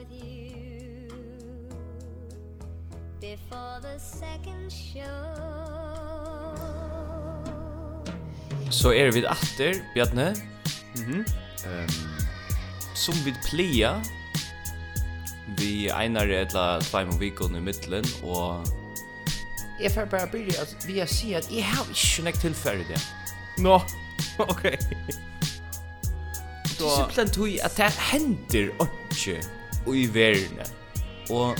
with you Before the second show. Så er vi atter, Bjarne Mhm. Ehm Som vi plia Vi einar etla tveim og vikon i middelen Og Jeg får bare byrja at vi har sier at jeg har ikke nek tilfærd det Nå, no. ok. Det er simpelthen tog at det hender ikke i verden. Og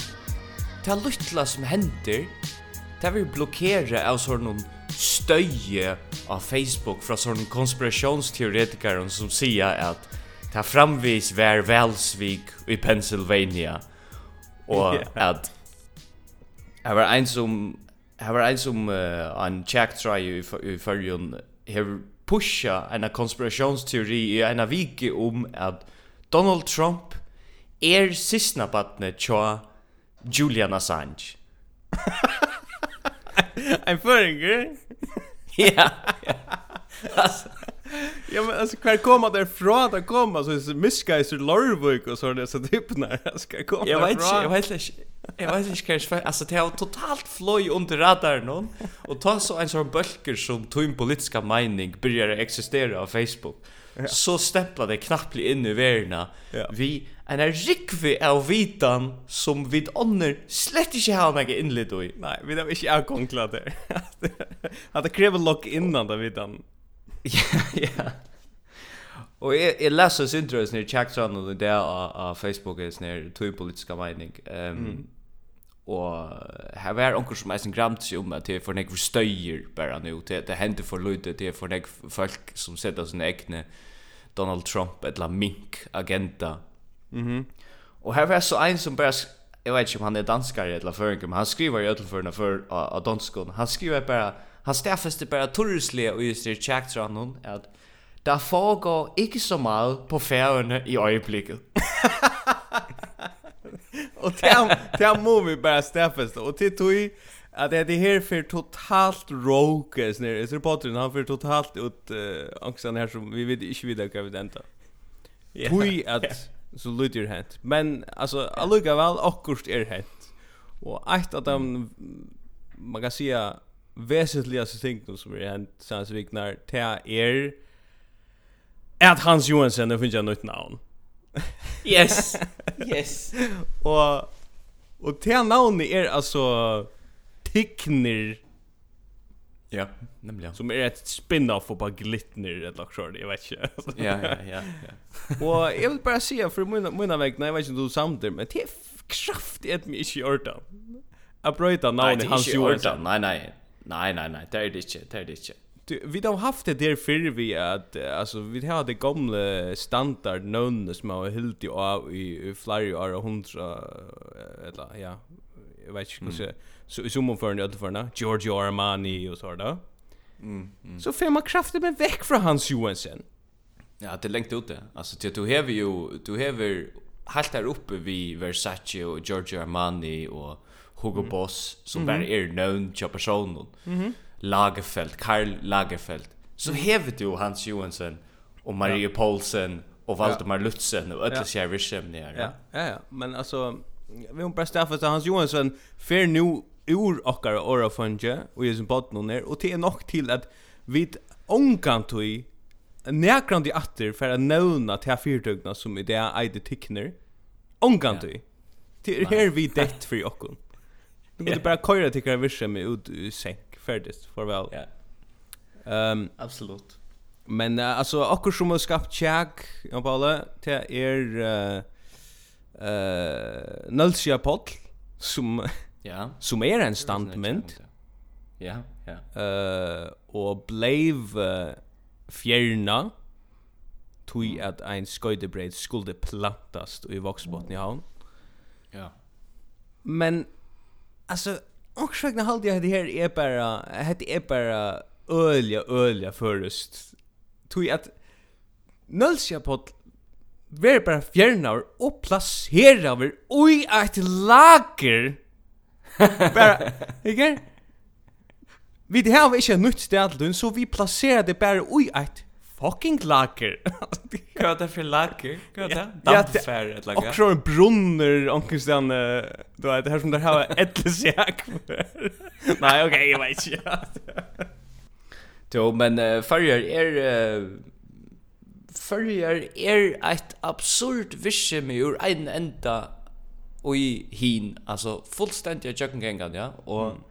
det lytla som hender, det vil blokkere av sånn støye av Facebook fra sånn konspirasjonsteoretikere som sier at det framvis vær velsvik i Pennsylvania. Og yeah. at det var en som Det var en som uh, en tjekktrei i, i fyrjun har pusha en konspirationsteori i en vike om at Donald Trump er sistna badne tja Julian Assange. Ein föringer? ja, ja. Men alltså kvar komma där från att komma så är miskaiser Lorvik och sådär så typ när jag ska komma Jag vet inte, jag vet inte. Jag vet inte kanske alltså det har totalt flöj under radarn någon och ta så en sån bölker som tog in politiska mening börjar existera på Facebook så stämplar det knappt in i världen. Ja. Vi en är rikvi av vitan som vid ånder slett inte har mig innlitt i. Nej, vi har ikke avkonkla det. Att det kräver lock innan det vitan. Ja, ja. Og jeg, jeg leser syndrøs nere tjekksan og det av, av Facebook er nere tog politiska mening. Um, mm. Og her var onker som eisen gramt seg om at det er for nek støyer bare nu. Det, det hender for lite, det er for nek folk som setter sine egne Donald Trump eller mink agenda. Mhm. Mm -hmm. och här var så en som bara jag vet inte om han är danskare eller förringar men han skriver ju öll förna för av danskon. Han skriver bara han stäffeste bara turisle och just det checkt så någon att där foregår inte så mycket på färjorna i ögonblicket. och det det må vi bara stäffeste och till tog att det här för totalt rogue snär är på Potter han för totalt ut angsten här som vi vet inte vidare kan vi vänta. Tui att så lyder hänt. Men alltså alluga väl akkurst är hänt. Och ett av dem man kan säga väsentligaste ting som är hänt sen så viknar till er at Hans Johansson finns jag nytt namn. yes. Yes. och och till namnet är alltså Tickner. Ja, nämligen. Som är ett spin-off på glittner eller lag short, jag vet inte. ja, ja, ja, ja. och jag vill bara säga för mina mina väg, nej, jag vet inte du samt men det är kraft ett mig i orta. Jag bröta namn i hans orta. Nej, nej. Nej, nej, nej, det är det inte, det är det inte. Du, vi har haft det där för vi att alltså vi har det gamla standard någon som har hyllt i i flyer år 100 eller ja, jag vet inte hur så i summan för det förna Giorgio Armani och så där. Mm, mm. Så får man kraftigt med väck från Hans Johansson. Ja, det är längt ute. Alltså till du har ju du har helt där uppe vi Versace och Giorgio Armani och Hugo mm. Boss som mm -hmm. bara är known till personen. Mm. Lagerfeld, Karl Lagerfeld. Så har du Hans Johansson och Marie ja. Paulsen och Valdemar ja. Lutzen och alla ja. Ja, ja, ja. Men alltså vi har bara staffat Hans Johansson fer nu ur okkara orðafunge og í sum botnun ner og til er nok til at vit ongantu nekrandi atter for at nevna til fyrtøgna som i det eide tikner. Ongantu. Ja. Til er her vi dett for okkum. Du måste bara köra till kan vissa med ut sänk färdigt för väl. Ja. Ehm absolut. Men uh, alltså akkur som har skapt check och bara till er eh eh Nalsia Poll som Ja. Som er en standmynd. Ja, ja. Eh uh, og bleiv uh, fjerna tui at ein skøydebreid skulle plantast i voksbotten i havn. Ja. Men alltså Oksvegna sjögna jeg jag det här är bara hette er bara ølja, ølja først. Tui at nølsja på ver bara fjernar og placera över oj lager Bara, ikke? Vi det har ikke nytt sted til så vi placerar det bara ui ett fucking lager. Hva er det for lager? Hva er det? Dampfer et lager. Akkurat en brunner omkring du vet, her som der har ettelsjak. Nei, ok, jeg vet ikke. Jo, men uh, farger er... Uh, farger er et absurd visse med ur en enda och i hin alltså fullständigt jag kan ja och mm.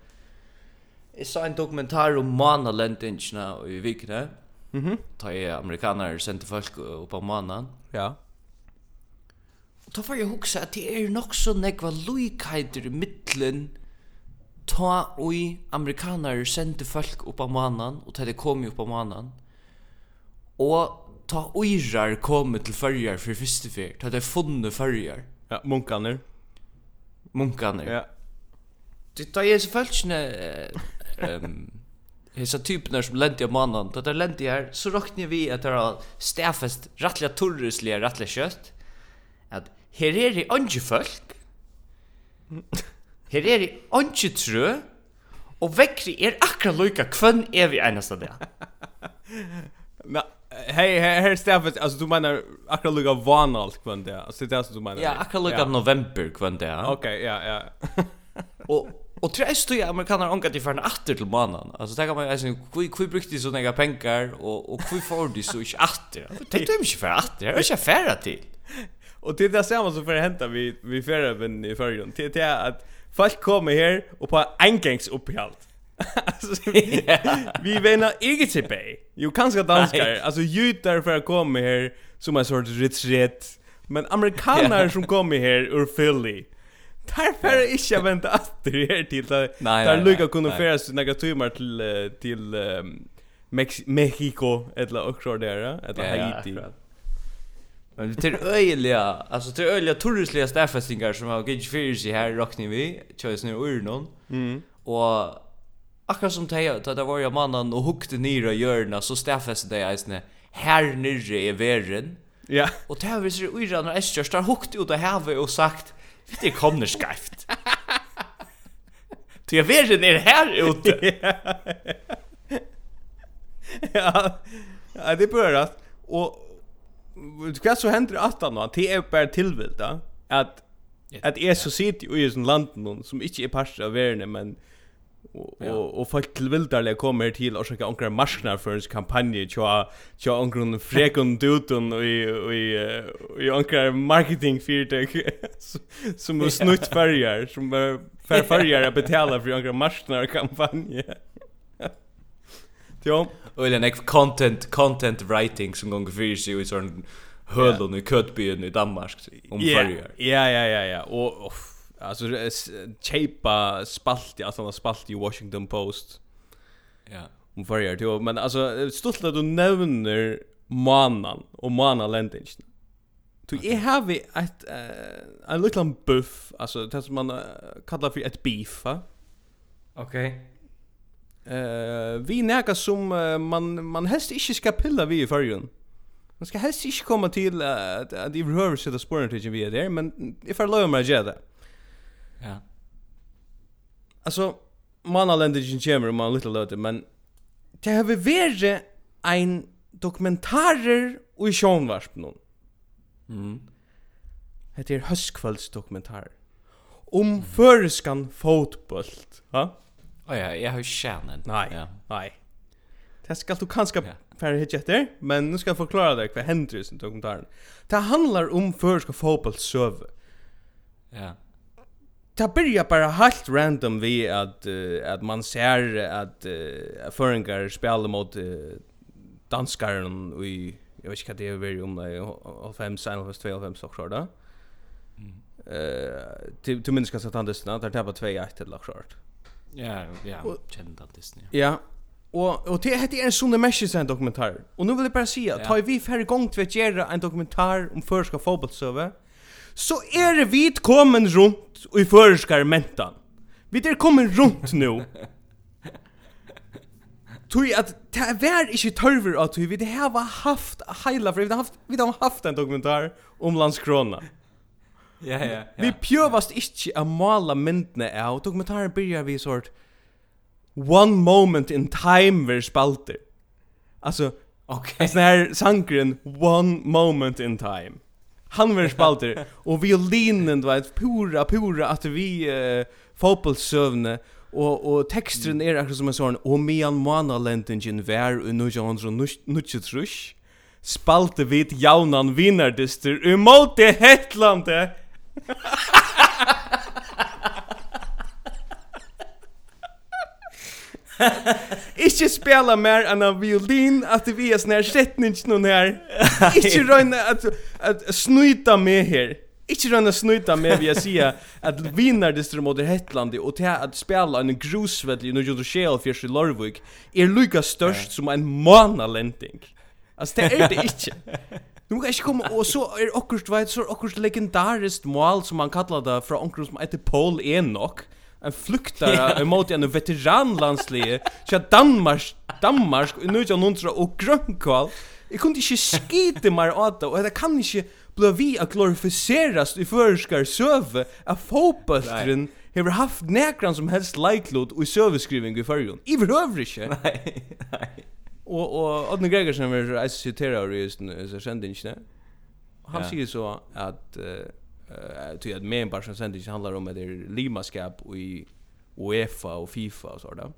Sa en dokumentär om Mana Lentinchna i vikna. Mhm. Ta är amerikaner sent folk upp på Mana. Ja. Og da får jag huxa at det är nok så nekva lojkajter i mittlen ta oi amerikaner sent folk upp på Mana och ta det kom ju upp på Mana. Och ta oirar kom till färjar för första för ta det funne färjar. Ja, munkarna munkarna. Ja. Det tar ju så fältne ehm Hesa typnar som lendi av mannen, da där lendi her, så råknar vi at det har stäfest rättliga torrusliga rättliga kjøtt, at her er det andre folk. Her er det andre trø. Og vekkri er akkurat loika kvønn er vi eneste det. Men hej hej här Stefan alltså du menar akkurat lugga vanalt kvant det. Alltså det är så du menar. Ja, akkurat lugga november kvant där. Okej, ja, ja. Och Och tre stod jag amerikaner ångat i färna atter till mannen. Alltså tänker man alltså hur hur brukte de såna pengar och och hur får de så inte atter? Tänk du inte för atter. Jag är inte färra till. Och det det samma som för hämta vi vi färra i förgrund. Det är att folk kommer här och på engångs uppehåll alltså, vi vänner inte tillbaka. Jo, kanske danskar. Alltså, jytar för att komma här som en sorts reträtt. Men amerikaner som kommer här ur Philly. Där för inte jag vänta att det är till där, där kunna kunde sig några timmar till, till um, Mex Mexico eller också där, eller Haiti. Ja, Men det är öjliga, alltså det är öjliga turistliga stäffestingar som har gett för sig här i Rocknivy, tjöjs nu ur någon. Mm. Och akkurat som det da det var jo mannen og hukte nere i hjørna, så stedfeste det eisne, her nere er veren. Ja. Og det har vi ser uiran og Estjørs, der hukte ut av havet og sagt, det kommer skreift. Ty veren er her ute. ja. ja, det bør at, og hva så hender att han nå, det er bare tilvilt da, at, at jeg så sitter jo i sånn landen som ikke er parst av verene, men och ja. och folk tillvildarliga kommer till och sjekke onkra marsknar tja tja onkra frekon dutun och i och i i marketing fyrtag som har snutt färger som fär färger att betala för onkra marsknar kampanj Ja. Eller next content content writing som gånger fyrir sig i sånn hølun i köttbyn i Danmark om färger. Ja ja ja ja. Och Alltså chepa spalt i alltså spalt i Washington Post. Ja. Om varje till men alltså stolt att du nämner manan och manalendingen. Du är har vi ett uh, en liten buff alltså det som man uh, kallar för ett beef. Okej. Okay. Eh uh, vi näka som uh, man man helst inte ska pilla vi i förrjun. Man ska helst inte komma till uh, att i behöver sätta spåren till vi är där men ifall lömer jag det. Ja. Alltså man har landat i chamber man lite lot men det har varit en dokumentarer och i sjönvarsp någon. Mm. Det är höstkvällsdokumentarer om mm. förskan fotboll, va? Ja, ja, jag har kärnan. Nej. Ja. Nej. Det ska du kanske för hit efter, men nu ska jag förklara dig vad händer i dokumentaren. Det handlar om förska fotbollssöv. Ja det börjar bara helt random vi att uh, att man ser att uh, föringar spelar mot uh, danskar och i jag vet inte vad det är vi om det är 5 sen av två 5 så så där. Eh till till minst kan sätta andra snart där tappar 2-1 eller klart. Ja, ja, kända Disney. Ja. Och och det heter en sån message sen dokumentär. Och nu vill jag bara säga, tar vi för gång till att göra en dokumentär om förska fotbollsöver. Mm så er vi kommen rundt i føreskar mentan. Vi er kommen rundt nu. Tui at det var ikke tørver at tui, vi det her var haft heila, for vi har haft, vi har haft en dokumentar om landskrona. Ja, ja, ja. Vi pjøvast ikke å mala myndene av, dokumentaren byrjar vi sort One Moment in Time ver spalter. Altså, okay. sånn her sangren One Moment in Time han var spalter och violinen var pura pura att vi uh, fotbollssövne Og, og texten er akkurat som en sånn Og medan manalendingen vær och nu jans og nutjetrush Spalte vid jaunan vinnardister emot det hetlande Ikke spela mer enn av violin at vi er sånn her setning noen her. Ikke røyne at, at snuita med her. Ikke røyne snuita med vi sier at vinar distro mot Hetlandi og til at spela en grusvedli når du skjel fyrst i Lorvik er lykka størst som en manalending. Altså det er det ikke. Nu kan ikke komme, og så er okkurst, vet, så er okkurst legendarist mål som man kallar det fra okkurst som heter Paul Enoch en fluktare emot en veteranlandslige till Danmark Danmark nu jag nontra och grönkval jag kunde inte skita mer åt det och det kan inte bli vi att glorificeras i förskar söve av fotbollstren har haft nekran som helst leiklod och i søveskriving i förrgon i övrigt nej nej Og, og Odne Gregersen vill citera just nu så kände inte han sier så att eh uh, att men bara sen det handlar om det är limaskap i UEFA och FIFA och sådär.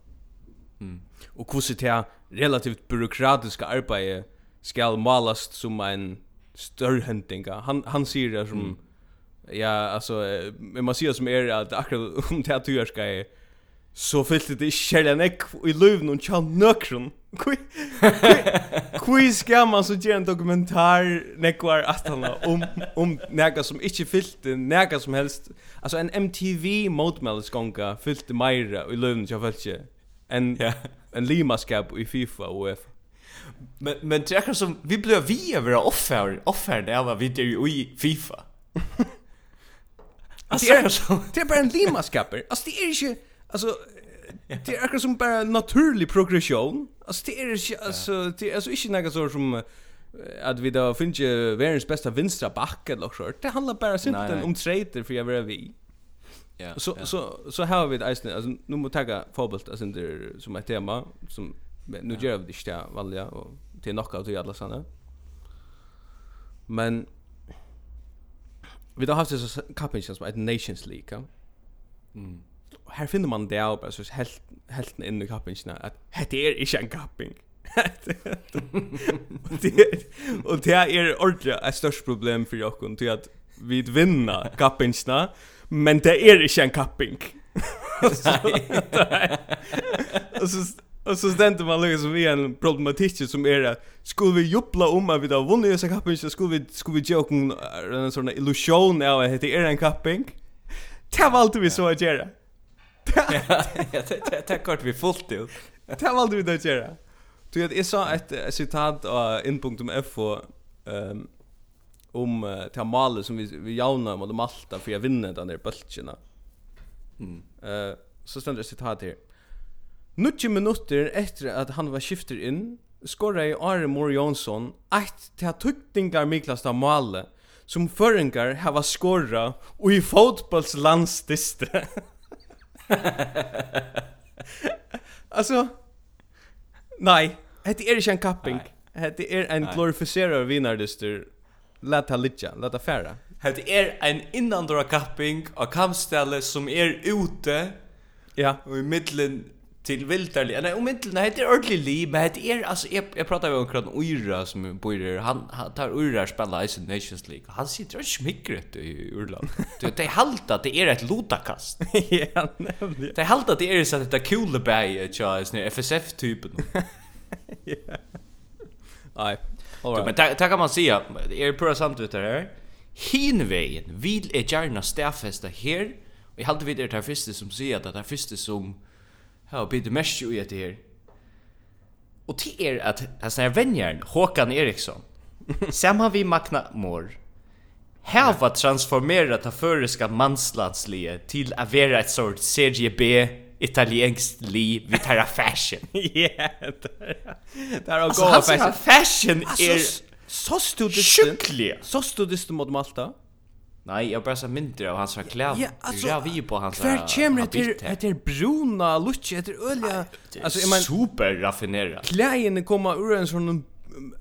Mm. Och hur det relativt byråkratiska arbete skall malast som en störhäntinga. Han han ser det som mm. ja alltså men man ser som är att akkurat om det att du ska så fyllde det ikke kjærlig enn ek i løven og tja nøkron. Kui skal man så gjøre en dokumentar nekvar at han om om näka som ikke fyllde näka som helst. Altså en MTV motmälles gånga fyllde Maira i luven tja fällde. enn ja. en limaskap i FIFA og UEFA. Men men det är som vi blev vi över offer offer där var vi det i FIFA. Alltså det är så det är bara en Lima. Alltså det är ju Alltså det är akkurat som bara naturlig progression. Alltså det är alltså det är alltså inte något så som att vi då finner ju världens bästa vinstra back eller så. Det handlar bara simpelt om trader för jag vill vi. Ja. Så så så har vi det alltså nu måste ta fotboll alltså det som ett tema som nu gör vi det där välja och till knockout i alla såna. Men vi då har haft så kappingen som ett Nations League. Mm här finner man det av, altså, helt, helt in i kappingsene, att det är inte en kapping. och det, og det er ordentlig et størst problem för jag til att vi vinner kappingsene, men det är inte en kapping. Och så, och så ständer man liksom vi en problematik som är att skulle vi jubla om att vi har vunnit dessa disse så skulle vi, skulle vi joke en sån illusion av att det är en kapping? Det var alltid vi så att göra. Det det kort vi fullt ut. Det valde vi då göra. Du vet, jag sa ett citat av in.f um, om till Malle som vi vi jauna mot Malta för jag vinner den där bultjena. Mm. Eh så ständer citat här. Nutje minutter efter att han var skifter in skorra i Are Mor Jonsson ett till tuttingar Miklasta Malle som förringar hava skorra och i fotbollslandsdiste. alltså nej, det är inte en kapping. Det är en glorificerad vinnardyster. Låt ta litja, låt ta färra. Det är en innandra kapping av kampställe som är ute. Ja. Och i mitten till vildarlig. Nej, om inte det är ordentlig liv, men det är alltså jag jag pratar ju om kran Uira som bor där. Han, han tar Ura spela i sin Nations League. Han sitter och smickret i Urland. Du det är halt att det är ett lotakast. ja, nämligen. Det är halt att det är så att det är cool by Charles nu FSF typen. ja. Nej. All right. Men där kan man se det är pura samtidigt där. Hinvägen vill är gärna stäffesta här. Vi hade vid det här första som säger att det här första som har bitte mest ju i det här. Och till er att alltså här vänjaren Håkan Eriksson. Samma vi Magna Mor. Här var transformerat av föreska manslandslige till att vara ett sort Serie B italienskt liv vi tar fashion. Ja. Där har gå fashion. Fashion är så stod det så stod det mot Malta. Nej, jag bara så mindre av hans kläder. Ja, alltså, jag vi på hans. Kvar kommer det heter bruna lucci, heter olja. Alltså är man super raffinerad. Kläderna kommer ur en sån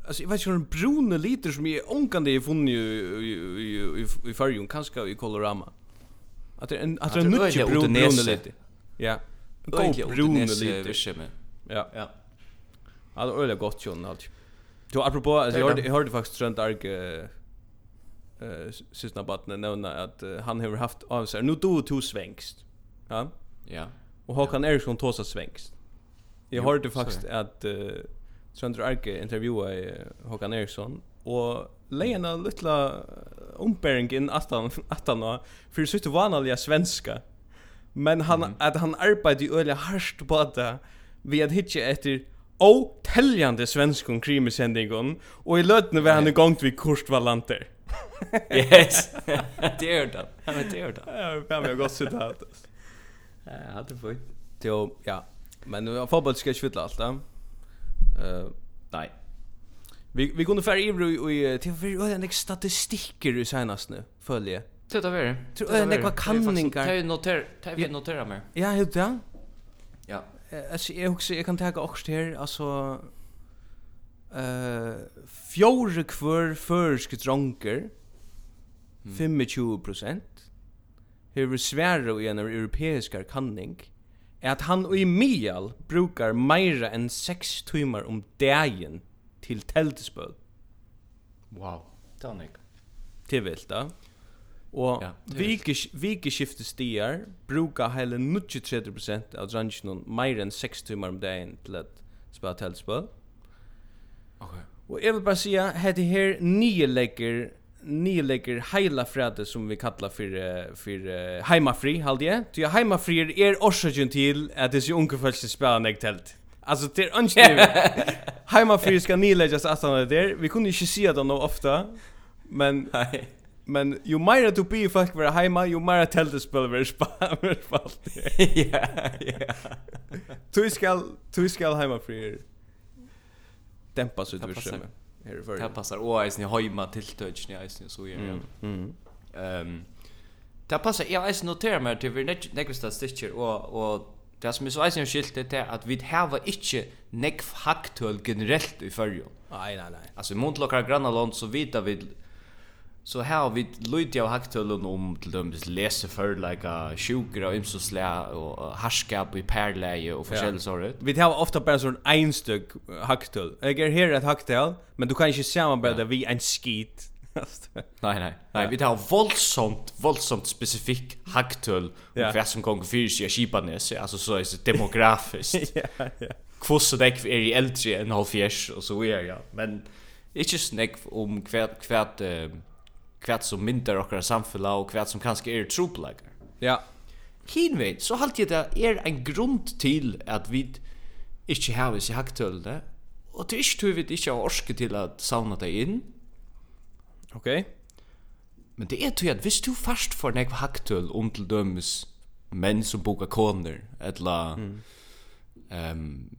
alltså jag vet inte en bruna liter som är onkande i funnit i i i färgen kanske i Colorama. Att det en att det är lucci bruna liter. Ja. Gå bruna liter. Ja. Ja. Alltså olja gott ju allt. Du apropå, jag hörde jag hörde faktiskt sånt arg eh sistna batten nämna att han har haft av sig nu då två svängst. Ja. Ja. Och Håkan. Eriksson tåsa svängst. Jag hörde faktiskt att uh, Söndra Arke intervjua Håkan Eriksson och Lena lilla umbering in attan att han för sitt vanliga svenska. Men han mm. att han arbetade ju öliga harst på det vi hade hitta efter otäljande svenskon krimisendingon och i lötne var han igång vid kursvalanter. yes. det är det. Ja, men det är det. Ja, jag har gått sitt här. Ja, jag hade fått. Jo, ja. Men nu har fotboll ska inte fylla allt. Eh, nej. Vi vi kunde färra över i till för en statistiker i senast nu, följe. Titta vad det? Tror jag några kanningar. Tar ju noter, tar vi notera mer. Ja, helt ja. Ja. Alltså jag också jag kan ta också här alltså eh Fjore kvör føreske dronker, 25%, hever svære i en europeiskar kanning, er at han og i mial brukar meira enn 6 timmar om dagen til teltespøl. Wow, tannig. Til vilt da. Og ja, vikeskifte stier brukar heile 93% av dransjonen meira enn 6 timmar om dagen til at spela teltespøl. Okay. Og jeg vil bare si at det her nye lägger nye lägger heila frede som vi kallar för for uh, heimafri, halde jeg. Så heimafri er orsaken til at det unge unga folk spelar näkt helt. Alltså det är inte hemmafri ska nio läggas att han där. Vi kunde inte se det nog ofta. Men nej. Men ju mer att du blir folk vara hemma, ju mer att helt spel vara spalt. Ja, ja. Tu skal, tu skal hemma för dämpa så det så här i förr. Det passar och isen i hemma till touch i är så gör jag. Mm. Ehm Det passar jag isen noterar mig till vi nästa statistiker och och det som är så eisen skilt det är att vi har inte nekv haktöl generellt i förr. Nej nej nej. Alltså mot lokala grannland så vidare vi Så här har vi lite av hacktulen om till dömdes läse för lika sjuker och imsoslä och harskap i pärläge och forskjellig sorg. Vi har ofta bara sån en stück hacktull. Jag är här ett hacktull, men du kan inte samarbeta ja. vi en skit. nej, nej. Nej, ja. vi tar våldsamt, våldsamt specifik hacktull och vad som kommer för sig i Kipanes, alltså så är det demografiskt. ja, ja. Kvossa däck är i äldre än halvfjärs och så är Ja. Men inte snäck om kvärt, kvärt, kvat som myndar okkara samfella og kvat som kanskje er tropleikar. Ja. Hinveit, så halt jeg det er en grund til at vi ikke har oss i haktølene, og det er ikke tog vi ikke har orske til at sauna deg inn. Ok. Men det er tog at hvis du først får nek haktøl om til dømes menn som boka koner, eller mm. um,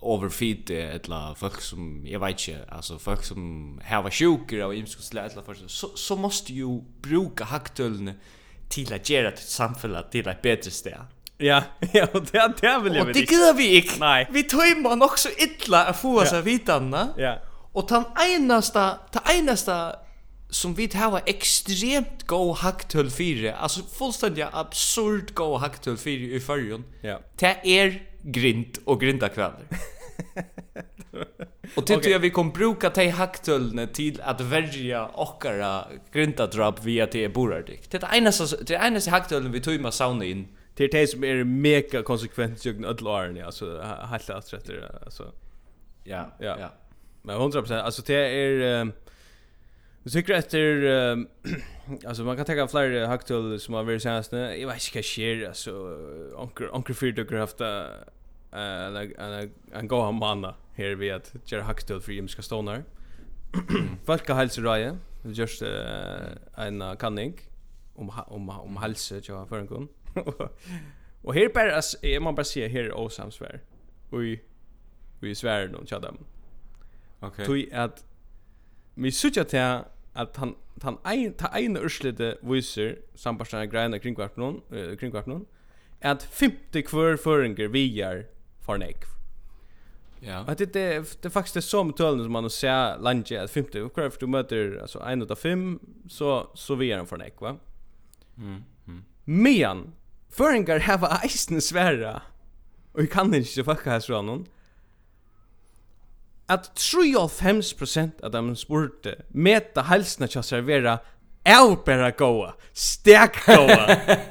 overfeed etla folk som jag vet inte alltså folk som har sjuka och imskos slätla för så så måste ju bruka hacktulen till att göra ett samhälle till ett bättre ställe. Ja, ja, det det vill jag. Och det gör vi inte. Nej. Vi tömmer nog så illa att få oss ja. vitanna. Ja. Och den enaste, den enaste som vi har extremt go hacktull 4, alltså fullständigt absurd go hacktull 4 i förrjun. Ja. Det är grint og grinda kvelder. og til okay. vi kom bruka te hacktullne til at verja okkara grinda drop via til borardik. Det er ena så det är ena så vi tog med sauna inn. Det är det som är mega konsekvent jag öll åren ja så helt rätt alltså. Ja, ja. Men 100% alltså det är um, Jag tycker efter um, alltså man kan ta fler hacktull som har varit senast nu. Jag vet inte vad sker alltså onkel onkel Fyrd har haft en en en gå hem manna här vi att göra hacktull för Jimska Stoner. Folk har hälsa Raje. Det just en kanning om om om hälsa jag för en gång. Och här bara jag man bara säga här är osamsvär. Oj. Vi svär någon chatta. Okej. Okay. Tui att vi sutja til at han han ein ta ein urslite viser sambarstana greina kring kvarpnon eh, kring at 50 kvör føringar viar för nek. Ja. Att det det det faktiskt är som tölnen som man ser lanje att 50 kvör du möter alltså en av fem så så viar han för nek va. Mm. mm. Men föringar hava eisen svära. Och vi kan inte fucka här så någon at 3,5% av dem spurte meta halsene til å servera Elbera goa, stek goa,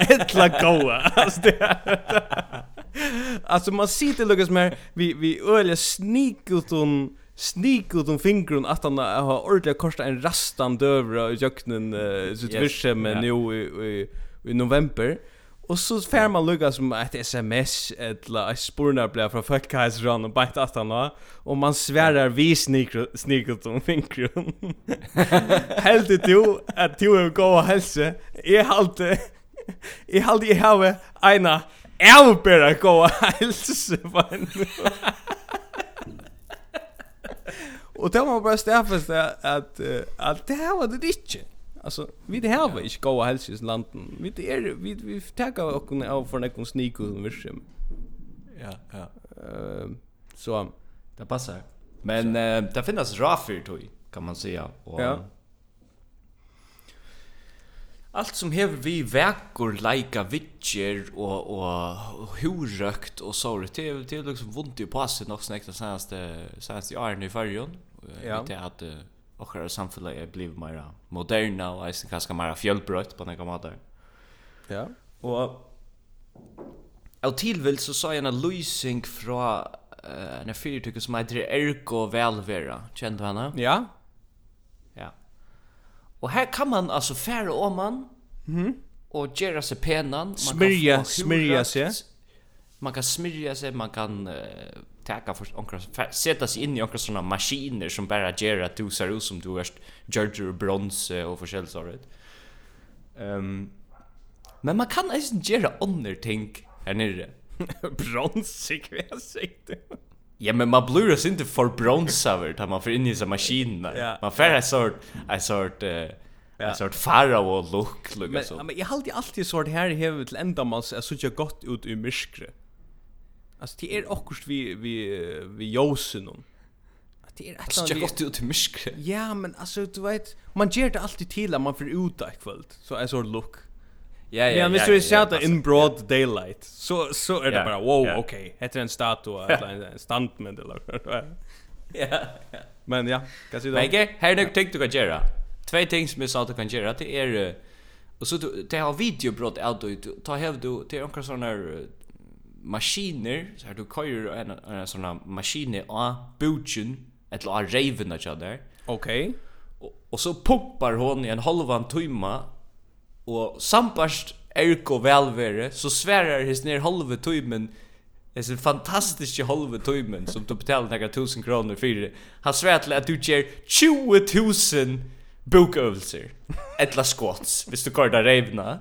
etla goa. Alltså det Alltså man ser det Lucas mer vi vi öle snikutun snikutun fingrun att han har ordentligt kostat en rastan dövra i jöknen uh, sitt yes. virse med ja. nu i, i, i november. Och så får man lugga som ett sms eller ett spurnar från folkhälsan och bänt att han och man svärar vi sniket om finkron. Helt det ju att du är gå och hälsa. Jag halte Jag halte jag har ena Elbera gå och hälsa på en. Och det var bara stäffast att, att, att det här var det inte. Alltså vi det här var inte goda hälsa i landen. Vi det är vi vi tackar och kunna av för någon sneak och vischem. Ja, ja. Ehm så det passar. Men eh, det finns raffer tog kan man säga och ja. Allt som hever vi veckor lika vitcher och och hurökt och så det är det är liksom vondt i passet nog snäckt senaste senaste åren i färjan. Ja. Det att och samhället är blivit mer moderna och är ganska mer fjällbrött på några måter. Ja. Och av tillvilt så sa jag en lysing från uh, en fyrtycke som heter Ergo Välvera. Känner du henne? Ja. Ja. Och här kan man alltså färre om man mm. och göra sig penan. Man smyrja, smyrja sig. Man kan smyrja sig, man kan uh, tacka för onkra sätta sig in i onkra såna maskiner som bara ger att du ser ut som du är George Brons och förskäls så rätt. Ehm men man kan alltså göra under ting här nere. Brons jag sagt. Ja, men man blir oss inte för bronsavert när man får in i såna maskiner. Ja. Man får en sort, en sort, uh, Ja. En sort farao look lukka så. Men jag har alltid alltid sort här hevet till ända man så gott ut i myskre. Alltså det är också vi vi vi josen om. Att det är att det är gott ut i myskre. Ja, men alltså du vet man ger det alltid till att man får ut där kväll. Så är så look. Ja, ja, ja. Men så är det in broad daylight. Så så är det bara wow, yeah. okej. Okay. Heter en statua eller en standment eller Ja. Men ja, kan se då. Men här det tänkte du kan göra. Två ting som jag sa att du kan göra det är Och så det har videobrott out ta hävd du till några såna maskiner så här du kör en en sån maskin a butchen eller a raven och där. Okej. Och så pumpar hon i en halvan timme och sambarst erko välvere så svärar his ner halva timmen Det är en fantastisk halva timmen som du betalar några tusen kronor för. Han svär till att du ger 20 000 bokövelser. Ettla squats, hvis du kör där revna.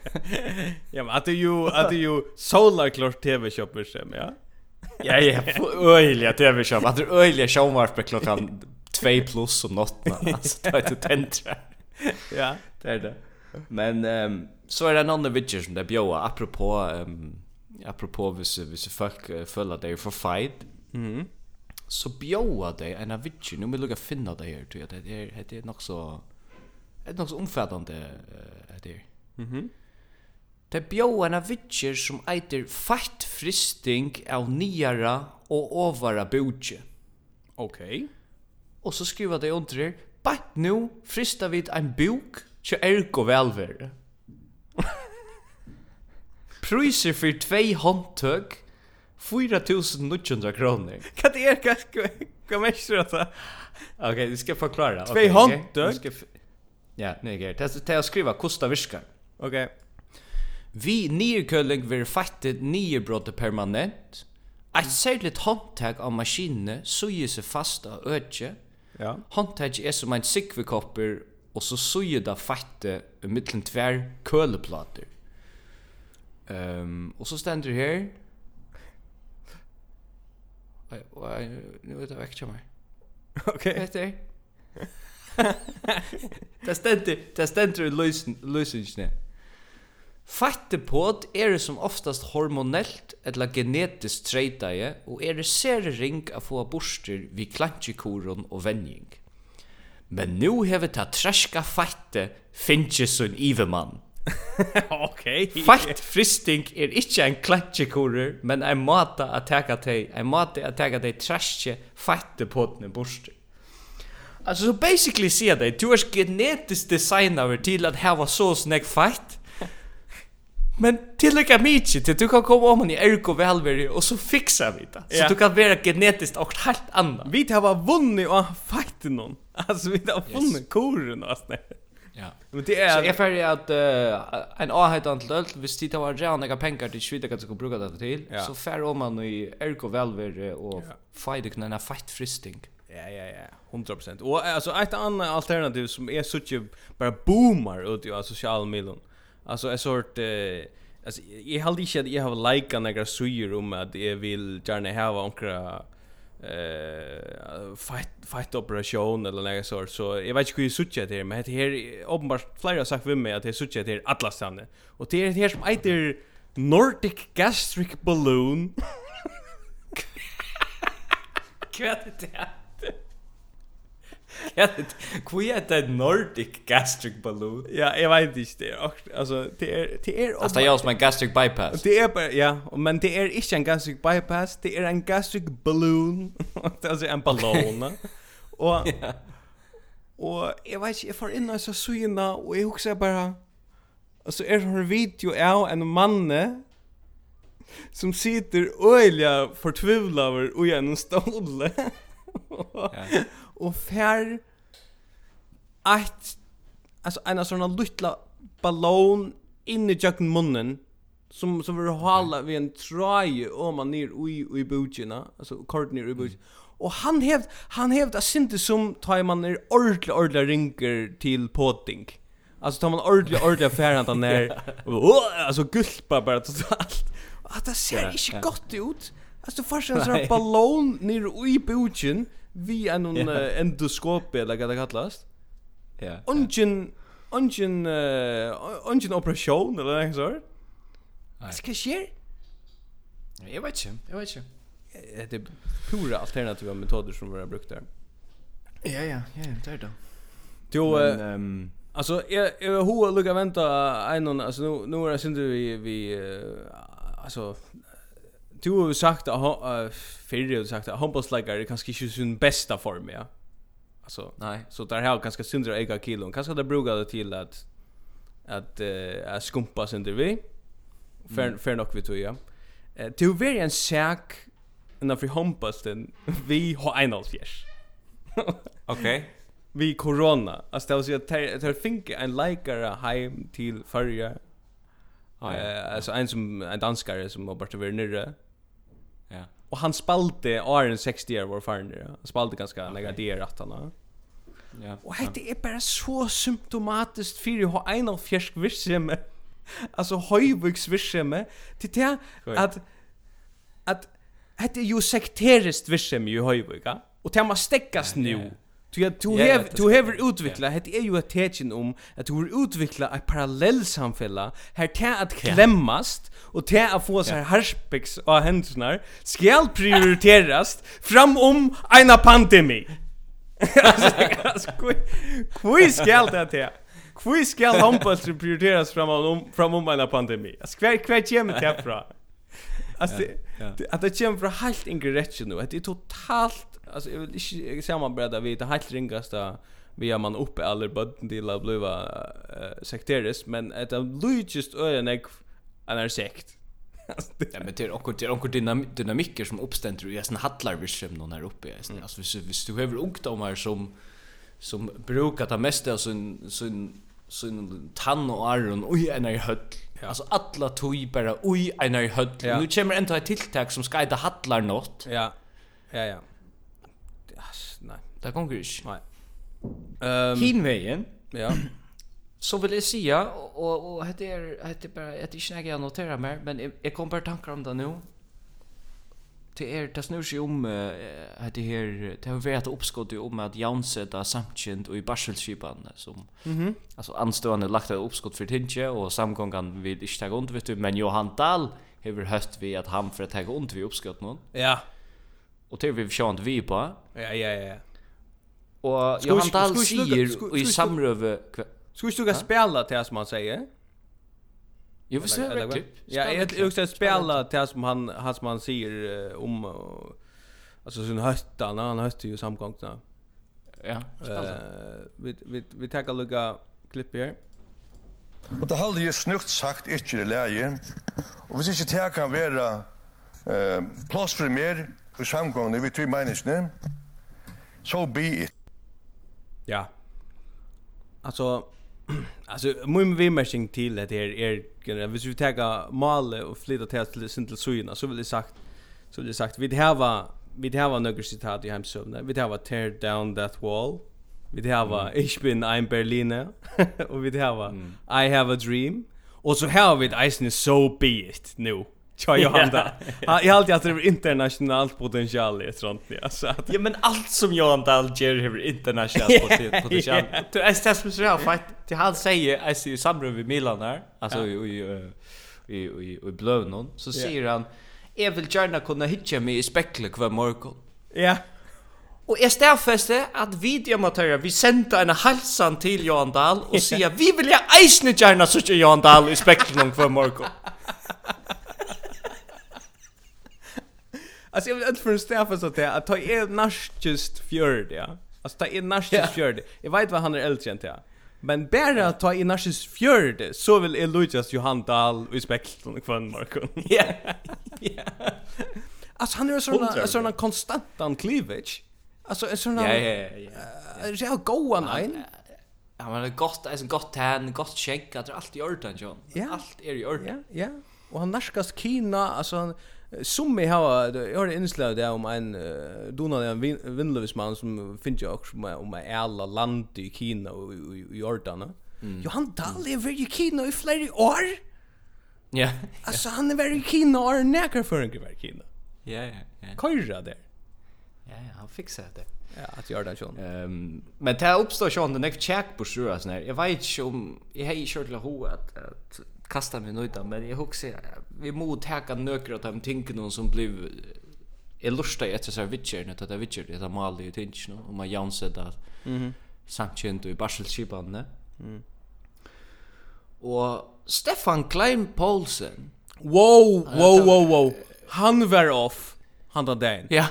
ja, men att det ju att det ju solar klart TV shopper som, ja. ja, ja, öjliga TV shop. Att det öjliga showmar på klockan 2 plus om natten. Alltså det är ett tentra. ja, det är det. Men um, så är det en annan vidger som det bjöa apropå um, apropå hvis, hvis folk uh, føler at det er for fight. Mhm. Mm så bjóa dei en av vitsi, nu vil lukka finna det her, tror jeg, det er, det er nok så, det er nok så omfattande uh, det her. Mm. Det bjóa en av vitsi som eitir fætt fristing av niara og ovara bjóa. Okej. Og så skriva det under her, bætt nu frista vid ein bjók, tja ergo velver. Pryser for tvei håndtøk, 4900 kronor. Kan det är kan man inte det? Okej, vi ska förklara. Två okay, ska Ja, nej, det är det att skriva kosta viskar. Okej. Vi nyrkölling vi fattet nyrbrott permanent. Ett särskilt håndtag av maskinen suger sig fast av ötje. Ja. Håndtag är som en sikvekopper och så suger det fattet mittlen tvär köleplater. Um, och så ständer här Och nu vet vekk til meg. Okej. Vet du? Det ständer, det ständer i lösningen. Fattepåd er det som oftast hormonellt eller genetiskt treitaje og er det ser ring av få borster vid klantjekoron og vending. Men nu hever ta træska fatte finnes en ivemann. Okej. Okay. Fight fristing er ikkje ein klatchekurer, men ein mata at taka tei, ein mata at taka tei trashje fighte potne borst. Alltså så basically ser det, du är genetiskt designad till att ha så snäck fight. Men tillräcka mycket till du kan komma om i Erko Valveri och så fixa vi det. Så du kan vara genetiskt och helt annan. Vi har vunnit och fighten någon. Alltså vi har vunnit yes. koren och sånt. Ja. Men det är jag för att uh, en avhet antal hvis det var jag några pengar till Sverige kan så bruka det till ja. så fär om man i Erko Valver och ja. fight knäna fight fristing. Ja ja ja, 100%. Och alltså ett annat alternativ som är så typ bara boomar ut i sociala medier. Alltså en sort uh, alltså jag har inte jag har likat några syer om att jag vill gärna ha några eh fight fight operation eller något så så jag vet inte hur sucha det men det här uppenbart flera sagt för mig att det sucha det alla stannar och det är det här som heter Nordic gastric balloon. Kvätt det Hvor er det Nordic gastric balloon? Ja, jeg vet ikke det. Altså, det er... Det er altså, det er også en gastric bypass. Det er bare, ja. Men det er ikke en gastric bypass. Det er en gastric balloon. altså, en ballon. og... och Og jeg vet ikke, jeg får inn og så syna, og jeg husker bare... Altså, er det en video av en manne som sitter øyla fortvivla over og gjennom ståle. ja. och fär att alltså en sån lilla ballon in i jacken munnen som som vill hålla vid en tråd om man ner i i butcherna alltså Courtney i butch och han hävd han hävd att synte som tar man ner ordla ordla rinker till potting alltså tar man ordla ordla färran där ner alltså gulpa bara totalt att det ser inte gott ut Alltså farsan så ballon ner i buchen vi en uh, endoskop eller vad det kallas. Ja. Ungen ungen ungen operation eller något sånt. Vad ska ske? Jag vet inte. Jag vet inte. Det är pura alternativa metoder som vi har brukt där. Ja, ja, ja, det är det. Jo, ehm Alltså jag jag hur lukar vänta en någon alltså nu nu är det synd vi vi alltså du har sagt att uh, förr har sagt att handbollsläggare kanske inte sin bästa form ja. Alltså nej, så där har kanske syndra ega kilo. Kanske det brukar det till att att uh, att skumpa synder vi. Fair mm. fair nog vi tror ja. Eh du är en sak när för handbollen vi har en alls. Okej. Vi corona. Alltså det var så att jag tänker en likare hem till förra. Ah, ja. alltså en som en danskare som har bara varit nere Och han spalte Arn 60 år var fan ja. Han spalte ganska okay. negativt att han. Ja. Och det är bara så symptomatiskt för hur en av fjärsk virsem. Alltså virksomhet. Til Det är att att det är ju sekteriskt virsem i höjvika. Och det måste stäckas nu. Du ja, du hev du har utvikla, het er ju et tekin om at du har utvikla ett parallell samhälle här te att klemmast och te at få här harspiks av hendene ska prioriterast fram om en pandemi. Kvui skal det til? Kvui skal håndballsen prioriteras fram om, fram om en pandemi? Hver, hver kommer det fra? Alltså, att det kommer fra helt ingressen nu. Det er totalt alltså jag vill inte ser man bredda vid det helt ringaste vi har man uppe alla bötten till att bliva uh, sekteris men det blir just ören jag en är sekt Ja, men det är också det är också dynam dynamiker som uppständer ju sen hallar vi som någon här uppe. Mm. Alltså hvis, hvis du har ungdomar som som brukar ta mest av sin sin sin tann och arron och en i höll. Ja. Alltså alla tog bara oj en i höll. Ja. Nu kommer ändå ett tilltag som ska inte hallar något. Ja. Ja ja. Det går inte. Nej. Ehm um, Hinvägen. Ja. Så vill jag säga och och heter är heter bara att jag snäggar notera mer men jag kommer bara tankar om det nu. Det är det snur sig om att det här det har varit uppskott om att Jansätta samtjent och i Barselskipan som mhm alltså anstående lagt ett uppskott för Tintje och samgången vill inte ta runt vet du men Johan Dahl har höst vi att han för att ta ont vi uppskott någon. Ja. Och det vi försökt vi på. Ja ja ja. Och Johan Dahl säger i samröve Skulle du gå spela till som han säger? Jo, vi ser ett klipp. Ja, jag vill spela till som han han som han säger om alltså sin hötta, han hötte ju samgångna. Ja, vi vi vi tar ett lucka klipp här. Og det halde jeg snukt sagt ikke i leie, og hvis ikke det kan være uh, plass for mer for samgående vi tog menneskene, so be it. Ja. Alltså alltså min vimmärkning till det är är er, hvis vi tar male och flytta till till sin till så vill det sagt så vill det sagt vi hava vi hava några citat i hemsövna. Vi hava tear down that wall. Vi hava mm. ich bin ein Berliner och vi hava mm. I have a dream. Och så har vi ett eisen so be it nu. Tja, jag da. Jag har alltid att det är internationellt potential i sånt ja så. Ja men allt som Johan Dahl gör har internationellt potential. Du är stas med sig fight. Det han säger är ju samrum vid Milan här. Alltså i i i i blönon så säger han jag vill gärna kunna hitcha mig i spekle kvar morgon. Ja. Og jeg stedfeste at videoamatører vi sendte en halsan til Johan Dahl og sier vi vil jeg eisne gjerne så Johan Dahl i spektrum hver morgen. Alltså jag vill inte förstå för så att att ta är narcist fjörd, ja. Alltså ta är narcist fjörd. Jag vet vad han är äldre än jag. Men bara ta i narcis fjörd så vill Elijah Johan Dahl i spektrum kvann Marco. Ja. Ja. Alltså han är en sån en sån konstant cleavage. Alltså en sån Ja ja ja. Jag går an ein. Han har gott, alltså gott tän, gott skägg, att det är allt i ordan John. Ja. Allt är i ordan. Ja, ja. Och han narskas Kina, alltså som vi har jag har inslag där om en uh, Donald en vinnlövisman som finns jag också om om alla land i Kina och i i Jordan. Mm. Johan Dahl är väl i Kina i flera år. Ja. Alltså han är väl i Kina och näkar för en grej Kina. Ja ja ja. Kajra där. Ja ja, han fixar det. Ja, att göra det sån. Ehm, men det uppstår sån den next check på sjö sån här. Jag vet inte om jag har ju kört la ho att att kasta mig nöjda men jag husar vi må teka nökra av de tingene som blev är lusta i etter seg vitsjerne, när det er vitsjerne, det er malig i tingene, og man jansetta mm -hmm. samkjent i barselskipanene. Mm. Og Stefan Klein Paulsen Wow, wow, wow, wow Han var off Han den Ja,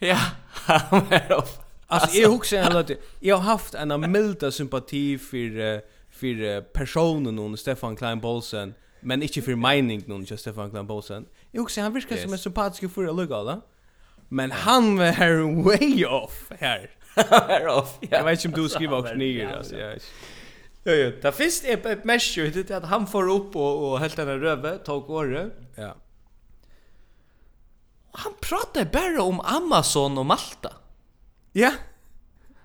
ja, han var off Alltså jag huxar hela tiden. Jag har haft en milda sympati för för personen hon Stefan Klein Bolsen men inte för mining någon just Stefan Glambosen. Jag också han virkar yes. som en sympatisk för att lugga då. Men han var här way off här. var off. Ja. Jag vet inte om du skriver också ner alltså. Ja. Jo jo, det finns ett mesh ju det att han får upp och och helt den röve tog året. Ja. Han pratar bara om Amazon och Malta. Ja.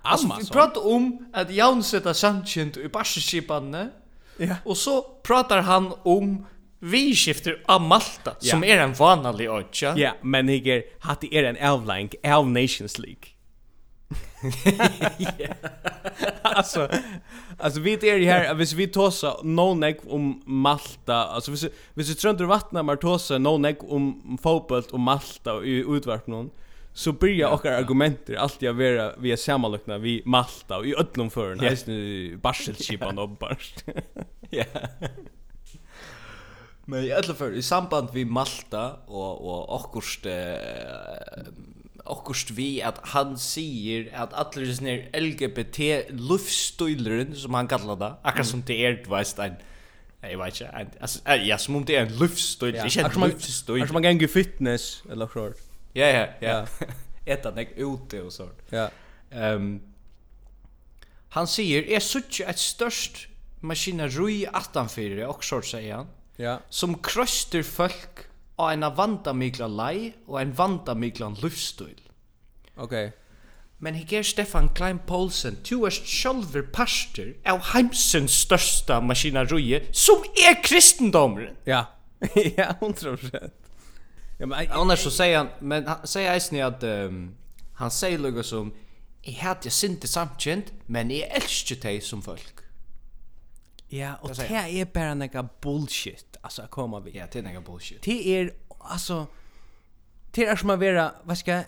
Amazon. Alltså, vi pratar om att Jan sätter Sanchez i Barcelona. Ja. Och så pratar han om vi skifter av Malta ja. som är en vanlig ötja. Ja, men higer hatt är en avlank av Nations League. alltså alltså vi är ju här hvis vi tosa no neck om Malta alltså hvis hvis vi tröntar vattna mer tosa no neck om fotboll och Malta och utvarp någon så börjar och argumenter alltid att vara vi via sammanlukna vi Malta och i öllum förn ja. häst nu Barcelchipan och Barst. Ja. Men i alla fall i samband vi Malta och och Okkurst eh, Okkurst vi att han säger att alla de här LGBT livsstilen som han kallar det, akkurat som det är vet en Jag vet inte, alltså, ja, som om det är en livsstil, det är inte en livsstil. Alltså man gänger fitness, eller klart. Ja, ja, ja. Ett att ute och sånt. Ja. Ehm Han säger är such ett störst maskineri attanfyrir och sort säger han. Ja. Som krøster folk av en vandamikla lei og en vanda mikla livsstil. Okej. Okay. Men här er Stefan Klein Poulsen, to er själver pastor av heimsens största maskineri som er kristendomren. Ja. ja, 100%. Ja, men annars så säger han men han säger Eisne att um, han säger något som jag hade jag synte samkänt men jag älskar dig som folk. Ja, och det är bara några bullshit alltså att komma vid. Ja, det är några bullshit. Det är alltså det är som att vara vad ska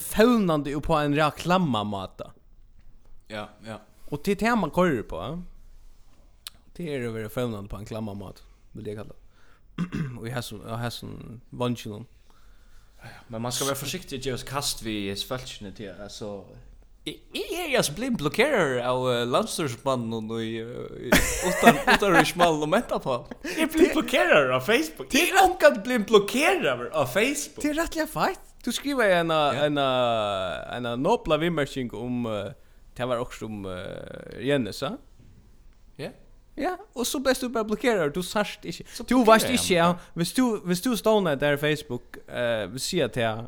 fölnande på en reklamma mata. Ja, ja. Och det är det man kollar på. Det är över fölnande på en klamma mat. Vill jag kalla det och jag har jag har sån vanchilon. Men man ska vara försiktig att göra kast vid svältchen till alltså I er altså blind blokkerar av landstyrsmannen og utanriksmannen og menta på. Jeg blir blokkerar av Facebook. Det er omkant blind blokkerer av Facebook. Det er rettelig feit. Du skriver en en en nobla vimmersing om det var också om Jennes, ja? Ja, och så bäst du bara blockerar du sarst inte. Du vet inte ja, hvis du hvis du står där Facebook eh vi ser att jag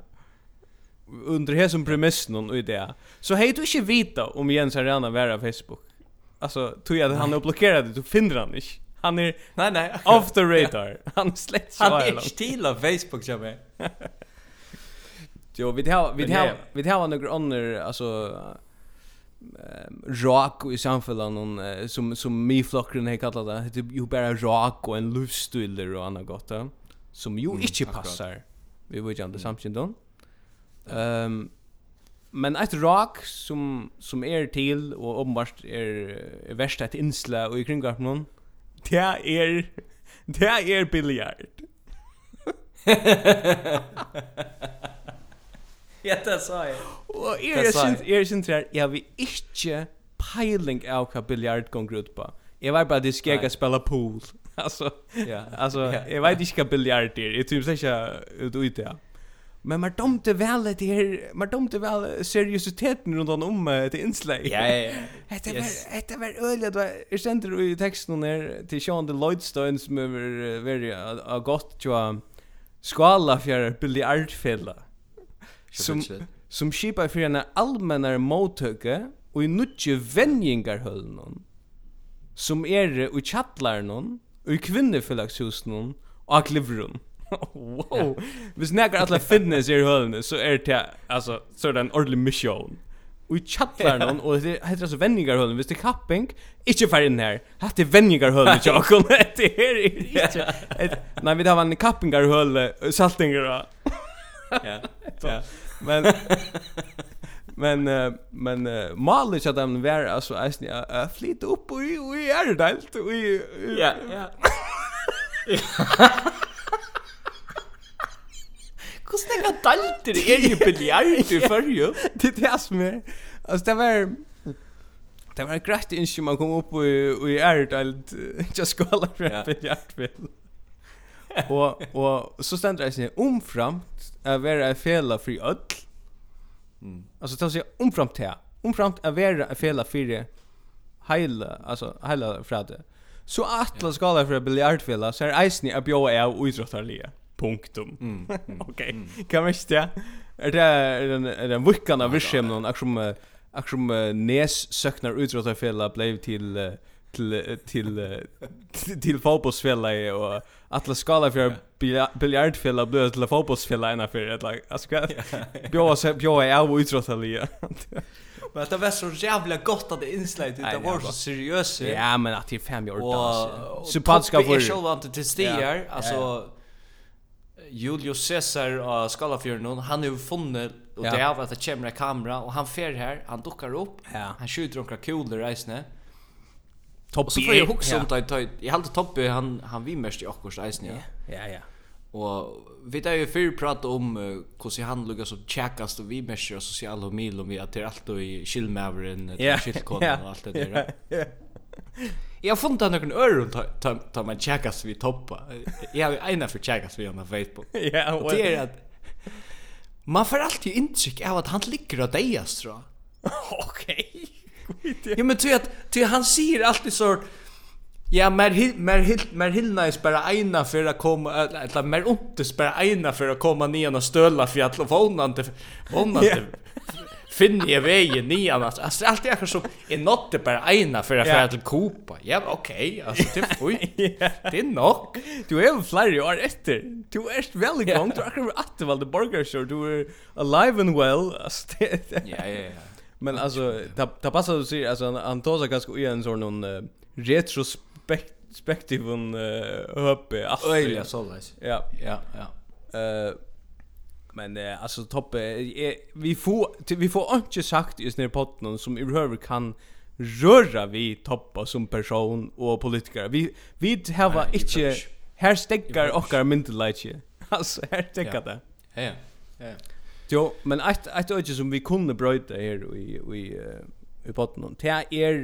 under här som premissen och idé. Så hej du inte vita om Jens Arena av Facebook. Alltså tror jag att han är blockerad, du finner han inte. Han är nej nej off the radar. Han släcks Han är still av Facebook jag med. Jo, vi har vi har vi har några andra alltså rock i samfällan någon uh, som som mi flockren har kallat det typ ju bara rock och en livsstil och annat gott eh? som ju mm, inte passar vi vill ju inte samtidigt då ehm men ett rock som som är till och uppenbart är är värst ett insla och i kring gap någon det är det är biljard. Ja, det sa jeg. Og jeg er sin her, jeg vil ikke peiling av hva biljard gonger ut på. Jeg var bare at jeg skal ikke spille pool. Alltså, ja, alltså jeg vet ikke hva biljard er, jeg tror ikke ut ut det. Men man domte vel det her, man domte väl seriositeten runt om uh, det innslag. Ja, ja, ja. Det var det var öligt var jag sände i teksten her til Sean the Lloydstones med very a gott ju skala för biljardfälla som, som skipa för en allmennar mottöke og i nutje vänjingarhöllen som er i chattlaren og i kvinneförlagshusen og i klivrum. wow. Hvis nekar alla finnes i hølene, så er det, altså, så er det en ordentlig mission. Og i chattlaren og det heter altså vendingarhølen, hvis det er kapping, ikke fær inn her. Hatt er vendingarhølen, Jakon, det er ikke. Nei, vi har en kappingarhøle, saltingar og... Ja ja. Men men uh, men uh, Malik att han var alltså alltså uh, flyt upp och i är delt och ja ja. Hvordan er det dalter er jo biljard i fyrju? Det er det som er. Alltså det var... Det var greit innskje man kom opp i, i Erdald, ikke skala fra biljardspill och och så ständer det sig omframt att vara en fela för öll. Mm. Alltså tar sig omframt här. Omframt att vara en fela för hela alltså hela frade. Så atlas skala för biljardfela, så är isen att bjöa av idrottarliga. Punktum. Mm. mm. Okej. Okay. Kan man inte? Är det är den är den vickan av vischem någon aktion aktion näs söknar utrottarfälla blev till till till till fotbollsfälla och alla skala för biljardfälla blev till fotbollsfälla ena för ett lag alltså bjöa så bjöa är av utrotalia. Men det var så jävla gott att det inslaget det var så seriöst. Ja, men att det är fem år alltså. Sympatiska för. Jag själv inte till stier alltså Julius Caesar av Skallafjörden han har funnit och det är att det kommer en kamera och han fer här, han duckar upp, han skjuter några kulor i snö. Tobbe. Så får jag huxa om det jag hade Toppi, han han vi mest i Akkurs Eisen ja. Ja ja. Och vi där ju för prata om hur sig han lukar så checkast och vi mest och sociala och mil vi att det är allt och i skillmävren till skillkoden och allt det där. Ja. Jag har funnit någon öron ta man checkas vi toppa. Jag har ena för checkas vi på Facebook. Ja, och det är att man får alltid intryck av att han ligger och dejas tror jag. Okej. Jo men tror att tror han säger alltid så Ja, mer hil, mer hil, mer hill nice bara ena för att komma eller mer ontes bara ena för att komma ner och stöla för att vånande vånande finn jag vägen ni annars. Alltså allt är så är något det bara ena för att färd till Kopa. Ja, okej. Alltså det får det är nog. Du är en flere år etter. Du är väl gong. Du er akkurat att valde burger du är alive and well. Ja, ja, ja. Men alltså ta passa du ser alltså Antosa ganska i en sån någon uh, retrospektiv un uh, uppe alltså. Ja, så Ja. Ja, ja. Eh men uh, alltså toppe eh, vi får vi får inte sagt just när potten som överhuvud kan röra vi toppa som person och politiker. Vi vi har inte här stäcker och myndelaje. Alltså här stäcker det. Ja. Ja. Jo, men ett ett öde som vi kunde bröta här i i i botten. Det är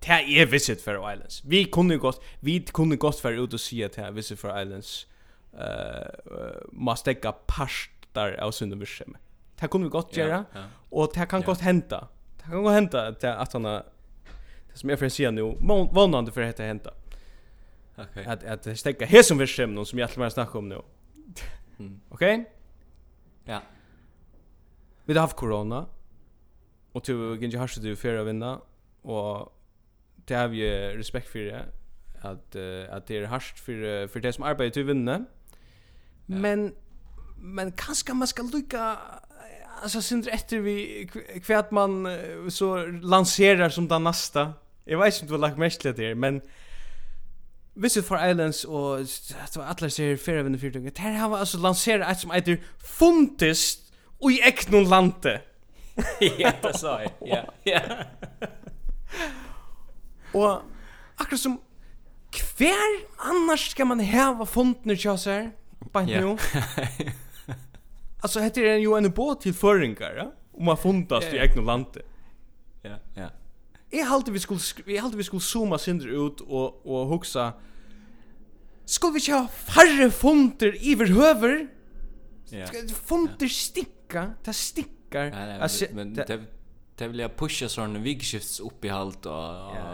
det är visit for islands. Vi kunde gott vi kunde gott för ut och se att här visit for islands eh uh, måste ta pastar av sin vision. Det kunde vi gott göra och det kan gott hända. Det kan gå hända att att han det som jag får se nu vånande för att hända. Okej. Att att stäcka här som vision som jag vill snacka om nu. Okej? Ja. Vi har haft corona. Och du gick ju harst du för att vinna och det har vi respekt för det att uh, att det är harst för för det som arbetar till vinna. Ja. Men men kanske man ska lycka alltså synd efter vi kvärt man så lanserar som den nästa. Jag vet inte vad lagt mest det är men Visit for Islands og alla ser fyrir vinnu fyrir tunga. Ter hava altså lansera eitt som eitur fundist og i eknun lande. Ja, det sa jeg. Ja, ja. Og akkurat som hver annars skal man hava fundne kjøsar bant nu. Altså, hette er jo en båt til føringar, ja? Om man fundast i egnu lande. Ja, ja. Jeg halte vi skulle, jeg halte vi skulle zooma sindri ut og, og hugsa, skulle vi ikke ha færre funter iver høver? Yeah. Funter stinka, det stinkar. Nei, nei, altså, men det, det vill jag pusha sån vikskifts upp i halt och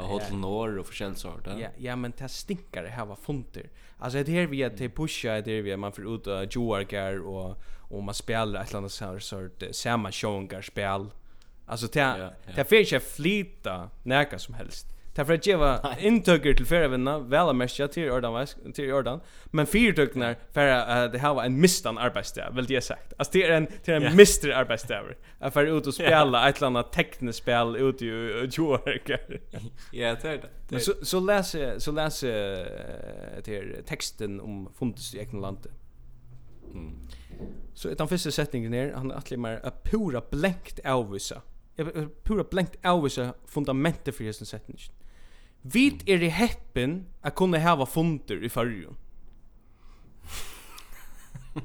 hålla norr och förskäll sort. Ja, ja men det stinkar det här var funter. Alltså det här vi att det pusha det vi man får ut och joargar och och man spelar ett annat sort samma showingar spel Alltså det yeah, yeah. det för sig flyta näka som helst. Det för att ge intöker till förra vänner väl att mäscha till Jordan till Jordan men fyrtöknar för att det har en mistan arbetsdag vill det sagt. Alltså det är en till en yeah. mister arbetsdag. Att för ut och spela ett eller annat tekniskt spel ut i Jorka. Ja, det är det. Men så så läser så läser till texten om Fontes i egna landet. Mm. Så utan första sättningen ner, han är att mer a pura blänkt avvisa jag pura blankt avvisa fundamentet för hesen setningen. Vit är det heppen att kunna hava funder i förrjun. Okej,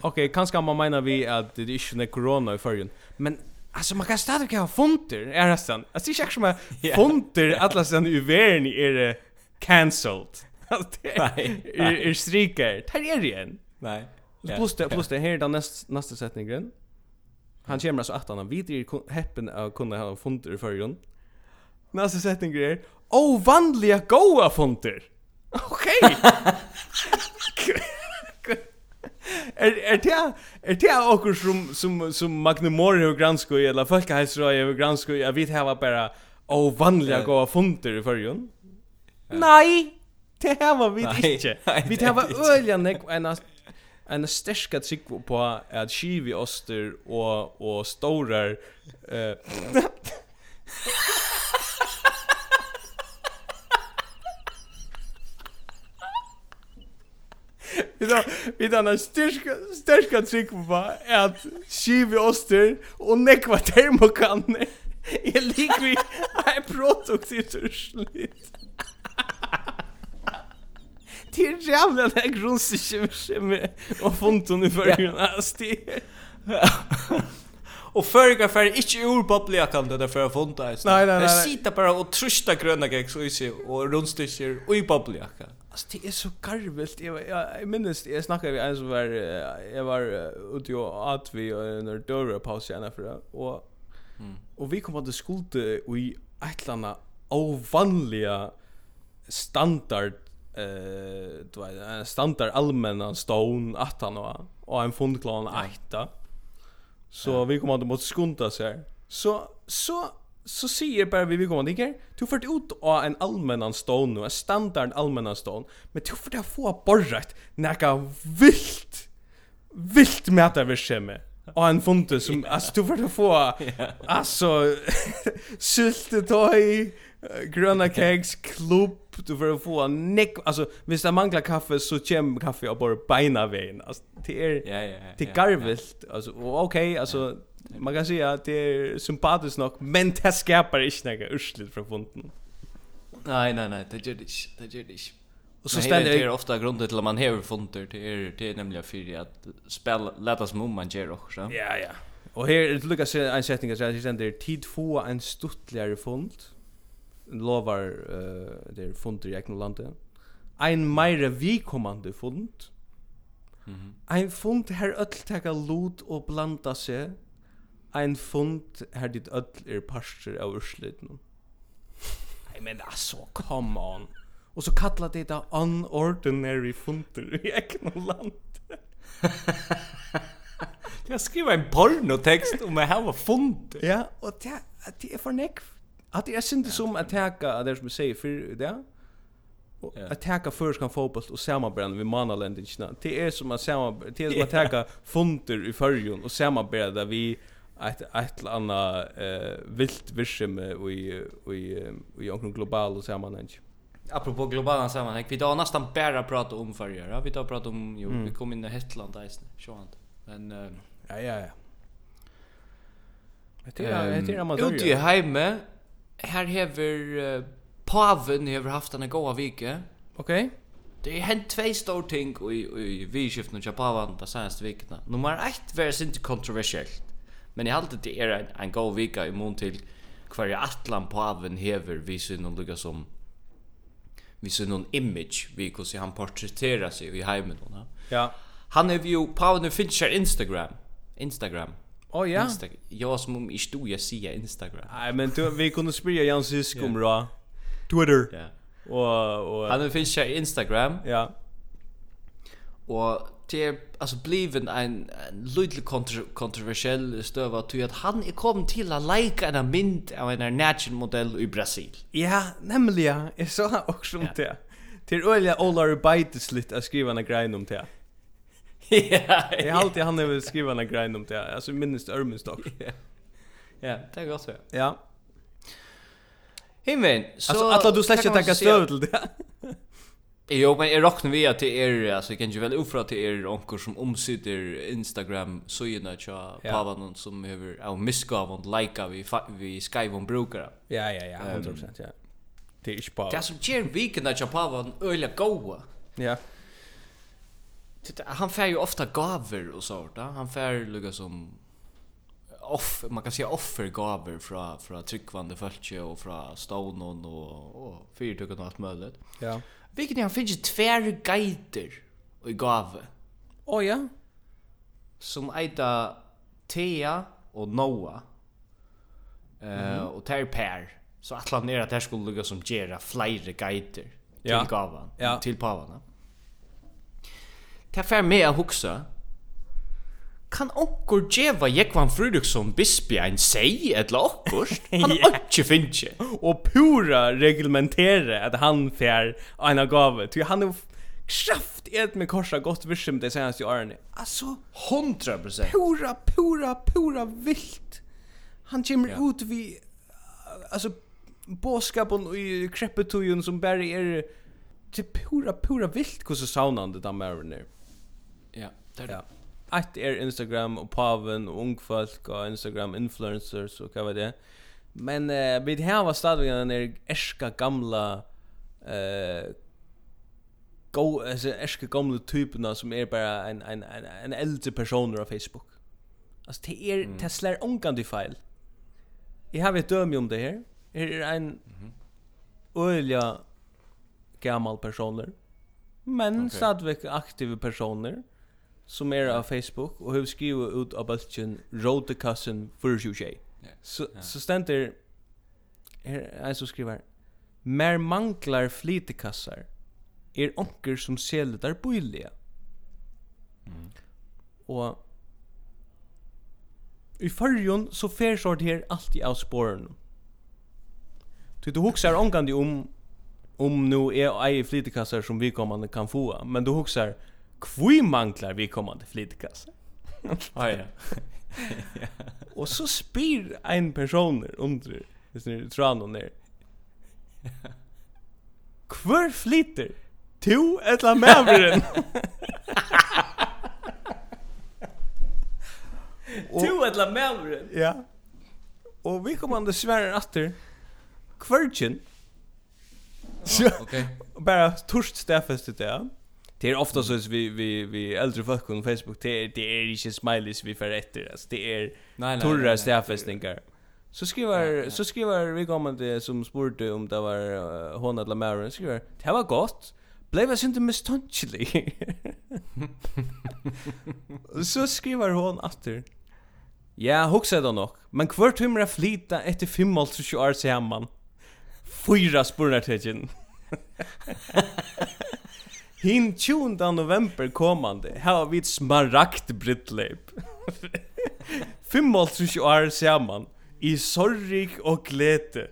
okay, kanske man menar vi att det är inte corona i förrjun, men Alltså man kan stadigt ha fonter, är det sant? Alltså det är inte som att fonter alla sen i världen är cancelled. Alltså det är strykar. Tar er igen. Nej. Plus det, plus det här är den nästa setningen han kommer alltså att han vet ju heppen att kunna ha funter i ju. Nästa setting är ovanliga goa funter. Okej. Er er det er det okkur som som som Magnumori og Gransko i alla fall kan Gransko jag vet hava bara ovanliga goa funder i förrjun. Nei, Det här var vi inte. Vi tar var öljan en en sterska trick på att skivi oster och och stórar eh Vi då vi då en sterska sterska trick på att skivi oster och nekva termokanne är likvi är produkt i det är jävla det grundsikimmer med och fonton i förgrunden. Alltså det Och förga för inte ur bubbliga kan det för att funta. Nej, nej, nej. Det sitter bara och trusta gröna gäck så i sig och rundsticker och i bubbliga kan. Alltså det är så garvelt. Jag, jag, jag minns. Jag snackade med en som var, jag var ute och åt vi och när dörrar paus gärna för det. Och, och vi kom att det och i ett eller annat ovanliga standard eh du vet en standard allmänna stone attan och och en fundklan åtta. Så ja. vi kommer att måste skunta så här. Så så så säger bara vi vi kommer inte. Du får ut av en allmänna stone nu, en standard allmänna stone, men du får det få borrat näka vilt. Vilt med att vi skämmer. Och en funte som yeah. alltså du fårt få alltså sylte toj gröna kegs klubb du får få en alltså visst det manglar kaffe så kem kaffe och bara beina vägen alltså det är ja ja det garvelt alltså okej okay, alltså man kan säga att det är sympatiskt nog men det skapar inte några urslit från fonden nej nej nej det gör det det gör det Och så ständer det ofta grunden till att man har funder till er är nämligen för att spela lätta som om man gör också. Ja ja. Och här är det Lucas en sättning att jag ständer tid få en stuttligare fond lovar uh, det er fundur i egnu landi ein meira vikommande fund mm ein fund her öll taka lut og blanda seg ein fund her dit öll er parster av urslitnum Nei men altså, come on. Og så kalla det da unordinary funder i egnu land. Jeg skriver en pornotekst om jeg har funter. Ja, og det, det er for nekv. Att det är synd som att täcka det som säger för det. Och att täcka först kan fotboll och samarbete med manaländerna. Det är som att samarbete, det är som att täcka funter i förjon och samarbeta vi ett ett eller annat eh vilt vischem i i i omkring global sammanhang. Apropå globala sammanhang, vi tar nästan bara prata om förgöra. Vi tar prata om jo, mm. vi kom in i Hetland där sen. Men uh, ja ja ja. Det är det är amatör. Ute i hemmet här hever uh, Paven hever haft en goa vike. Okej. Okay. Det er hänt två stora ting i i vidskiften och Paven på senaste veckorna. Nummer 1 var inte kontroversiellt. Men jag hade det är en, en god vika i mån till kvar i Atlan Paven hever vi synon lukka som vi synon image vi kus han porträtterar sig i heimen. Ja. Han är ju Paven finns på Instagram. Instagram. Oh ja. Instagram. Jag som om i stod jag säger Instagram. Nej men du, vi kunde spela Jan Sisk om då. Twitter. Ja. Och och han finns ju Instagram. Ja. Och det alltså bliven en, en lite kontro, kontroversiell stöva att att han är kom till att like en mynd av en natural modell i Brasil. Ja, nämligen. Jag så också om det. Till öliga Olar Bites lite att skriva en grej om det. Ja. Jag har alltid han vill skriva en grej om det. Alltså minst Örmenstock. Ja, det är gott så. Ja. Himmen, så Alltså alla du släcker tänka stöd till det. Jo, men jag räknar vi att det är alltså kan ju väl ofra till er onkor som omsitter Instagram så ju när jag pavar någon som över av misskav och likea vi vi skriver om brukare. Ja, ja, ja, 100% ja. Det är ju bara. Det som ger viken att jag pavar öliga goa. Ja han fär ju ofta gaver och sånt där. Han fär lugga som off man kan säga offergaver från från tryckvande fölke och från stonen och och fyrtucket och allt möjligt. Ja. Vilket han finns ju tvär guider och i gave. Oh ja. Som äta Thea och Noah. Eh mm uh, och Ter Per. Så att han är att det skulle lugga som gera flera guider till ja. gavan ja. till pavarna. Det fer med å hugsa. Kan onkur djeva Jekvan Fruduksson bispi ein sei etla okkurst? Han har ikke finnje. Og pura reglementere at han fer en gave. Ty han er kraft et med korsa gott virsum de senaste årene. Altså, 100%. Pura, pura, pura vilt. Han kommer ja. ut vi, altså, båskapen i kreppetøyen som bare er til pura, pura vilt hvordan saunande da mæren er. Ja, det er det. Ett er Instagram og paven og ungfolk og Instagram influencers og hva var det. Men eh, vi har var stadig den er ærska gamla eh go alltså ärska gamla typerna som är bara en en en en äldre personer av Facebook. Alltså det är mm. Tesla onkan du fel. Jag har ett döme om det här. Här är en mm. gammal personer. Men okay. stadigvæk aktive personer som er av Facebook og hur skriver ut av bulten Rådekassen for 20 tjej. Så så her en är så skriver mer manglar flitekassar er onker som säljer billiga. Mm. Og i förrjon så fer sort här alltid av spåren. Du du huxar ångande om om nu är ei flitekassar som vi kommande kan få, men du huxar Kvui manglar vi kommande flitkassa. Ja, ja. Och så spyr en personer under hvis ni tror någon ner. Kvör flitter? To etla mävren. To etla mävren? Ja. Och vi kommande svärar efter kvörtjen. Ja, okej. Okay. Bara torst stäffest det där det är ofta så vi vi vi äldre folk på Facebook det är det är inte smileys vi för rätter alltså det är torra stäffestingar. så skriver så skriver vi kommer det som spurte om det var uh, hon eller Maren skriver det var gott blev jag inte misstänklig så skriver hon åter Ja, hugsa då nog. Men kvart humra flita efter 5 år så hemman. Fyra spurnar till Hin 20. november kommande har vi ett smaragd brittleip. Fem år samman i sorg och glädje.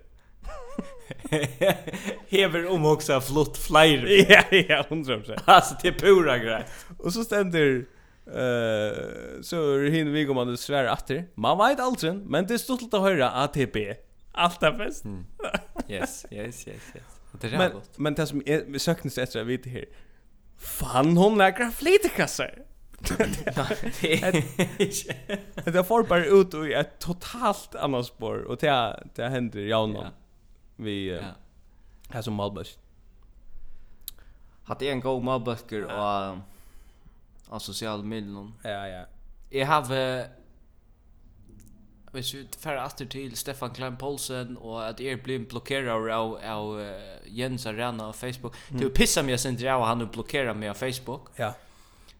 Hever om också flott flyr. ja, ja, hundra procent. Alltså det är pura grej. Och så ständer uh, så är hin vi kommer att svära efter. Man vet aldrig, men det är stort att höra ATP. Allt är bäst. Mm. Yes, yes, yes, yes. Det är men, men det som är söknes efter att veta här Fan hon lägger flitkasser. Det är får bara ut i ett totalt annat spår och det det händer ju någon. Vi här som Malbus. Hade en god Malbus och av social medier. Ja ja. Jag har hvis vi fer atter til Stefan Klein Poulsen og at er blir blokkera av av Jens Arena på Facebook. Mm. Det pissar mig sen drar han och mig på Facebook. Ja.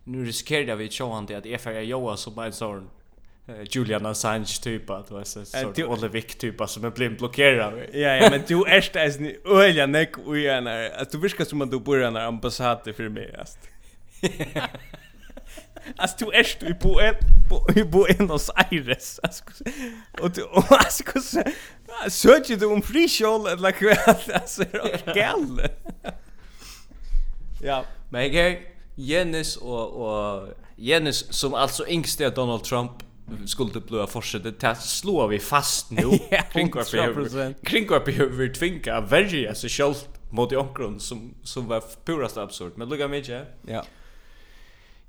Nu riskerar jag vi show han det att är för Joa som en sån Julian Assange typ att vad så sort Olle Wick typ som är blir blockerad. Ja ja men du är stäs ni öliga neck och gärna att du viskar som att du bor i en ambassad för mig. Alltså du är du på en på på Buenos Aires. Alltså och du alltså söker du om frishol eller kväll alltså gal. Ja, men jag Jens och och Jens som alltså yngst är Donald Trump skulle blöa fortsätta. Ta slå vi fast nu. Kring vad vi kring vad vi behöver tvinga värja sig själv mot i omkron som som var purast absurd. Men lugga mig ja. Ja.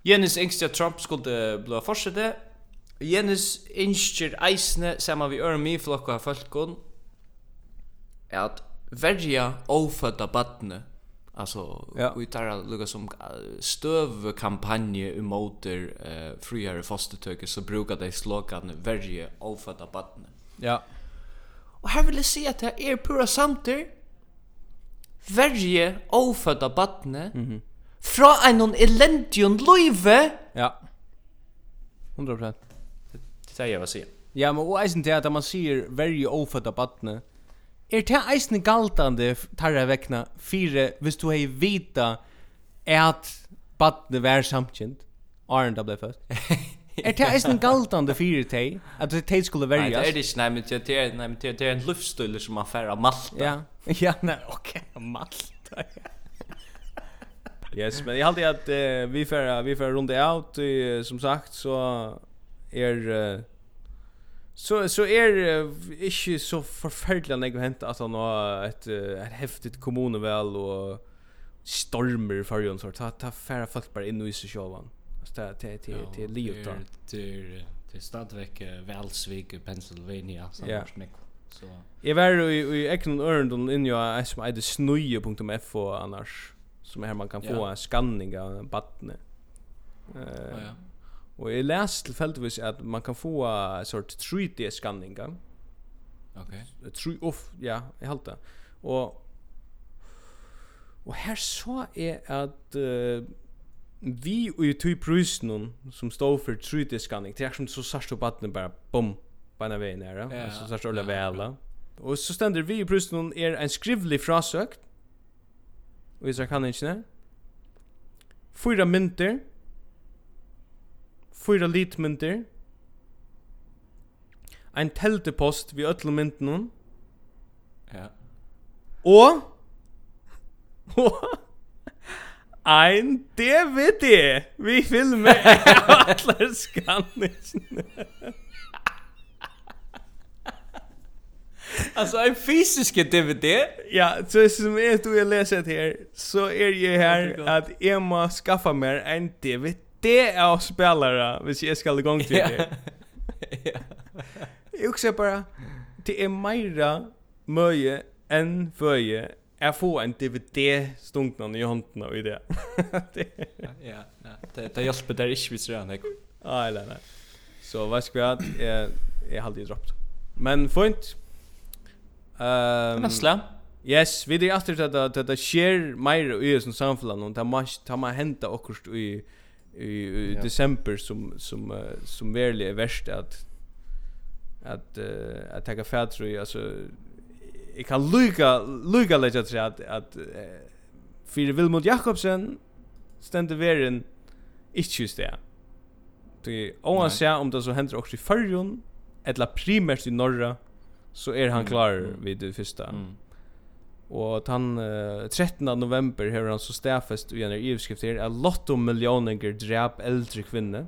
Jens engst at Trump skulle bli blå. Jens innskjer eisne saman vi ørmi flokka folkon at verja ofødda badne alltså ja. vi tar lukka som stöv kampanje emot eh friare fostertöker så brukar de slogan verja ofödda badne. Ja. og her vil jeg si at det er pura samter verje ofödda badne. Mhm fra en elendion løyve. Ja. 100%. Det säger jeg vad säger. Ja, men og eisen til at man sier very ofta på barnet. Er det eisen galtande tarra vekna fire hvis du hei vita at barnet vær samkjent? Arne da ble født. Er det eisen galtande fire tei? At det tei skulle verjas? Nei, det er det ikke, nei, men det er, nei, men det er, det er en luftstøyler som man færre av Malta. Ja, ja, nei, ok, Malta, ja. Yes, men jag hade att uh, vi för vi för runda out uh, som sagt så är uh, så så är uh, inte så förfärligt när det hänt att han har ett uh, ett häftigt kommuneval och stormer för ju så ta ta färra folk bara in i sig själva. Alltså det det det det Liotar. Det det stadväck Valsvik Pennsylvania så yeah. Så. Jag var i i Eknon Örndon in jag som är det snöje.f annars som här man kan få yeah. en skanning av badne. Eh. Uh, ja. Och jag läste tillfälligtvis att man kan få en sort 3D-skanning. Okej. Okay. True off, ja, jag helt det. Och och här så är att uh, vi och ju typ prysen som står för 3D-skanning. Det är som så särskilt badne bara bom på en väg nära. Ja, så särskilt ja, väl. Och så ständer vi i prysen är en skrivlig frasökt og isra kanningene. Fyra mynter. Fyra litmynter. Ein teltepost vi ötlu mynten hon. Ja. Og og ein DVD vi filmer allar skanningene. Alltså en fysisk DVD. Ja, så som är du jag läser det här så är det här att jag måste skaffa mer en DVD av spelare hvis jag ska igång till det. Ja. Jag ser bara det är mera möje än föje är får en DVD stunkna i handen och i det. Ja, ja. Det det hjälper där inte visst redan. Nej, nej, nej. Så vad ska jag jag har aldrig droppt. Men fint, Ehm Nasla. Yes, vi det efter att att det sker mer i som samfällan och ta mars ta man hända och i i december som som uh, som verkligen är värst att att uh, att ta färdtro i alltså jag kan lyga lyga lägga till att at, uh, för Vilmund Jakobsen ständer veren inte just det. Det oavsett om det så händer också i förrjon eller primärt i norra så är han klar mm. vid det första. Mm. Och han uh, 13 november har han så stäfest i en överskrift här att lotto miljoner drap äldre kvinne.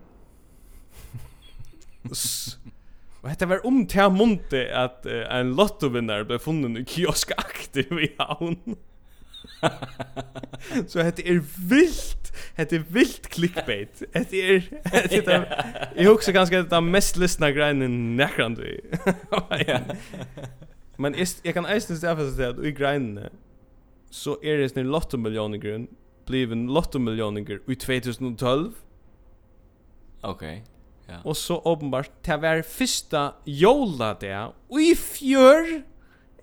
Och detta var om till monte att uh, en lottovinnare blev funnen i kioskaktig i havn. Så det är vilt det är vilt clickbait Det er det är jag husker ganske det er mest listna greinen Nekrand Ja. Men jeg, jag kan eisen stafast til at i greinene Så är det snir lotto millioner grunn Bliven lotto miljoner grunn Ui 2012 Okej. Ja. Og så uppenbart det var fyrsta jola det, och i fjör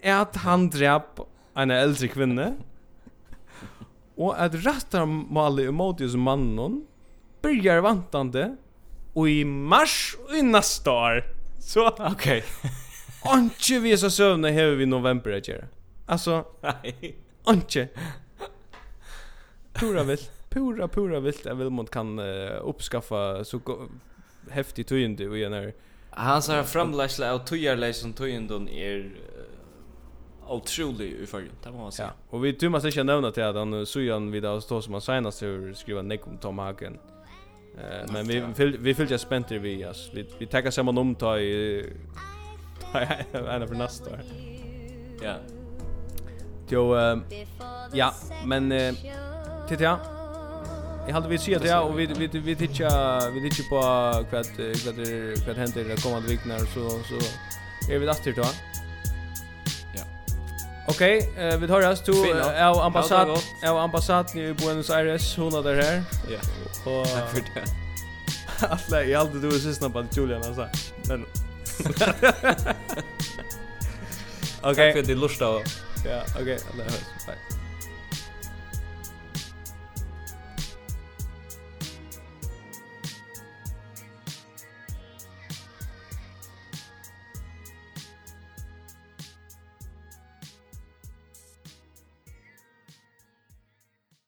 är att han drap en äldre kvinna. Og at rattarmali i mot hos mannen byrjar vantande og i mars og i nästa år. Så okej. Okay. Anke vi så sövna hever vi november att göra. Alltså, nej. Anke. Pura vilt. Pura, pura vilt att Vilmont kan uh, uppskaffa så häftig tygende i en här. Han sa framläsla av tygarläs som är... Er, uh, otrolig i förrjun, det må man säga. Ja. Och vi du måste inte nämna till att han sujan vid oss då som han senast har skriva nek om Tom Hagen. Eh men vi vi vi fyllde spänt vi as. Vi vi tackar samman om ta i en av nästa. Ja. Jo ja, men eh titta. Jag hade vi se det och vi vi vi tittar vi tittar på vad vad vad händer det kommande veckorna så så är vi där till då. Okej, okay, uh, vi tar oss till av uh, ambassad av ambassad i Buenos Aires hon där här. Ja. Och tack för det. Alla jag hade du sist på Julian alltså. Men Okej. Tack för det lusta. Ja, okej. Alla hörs. Bye.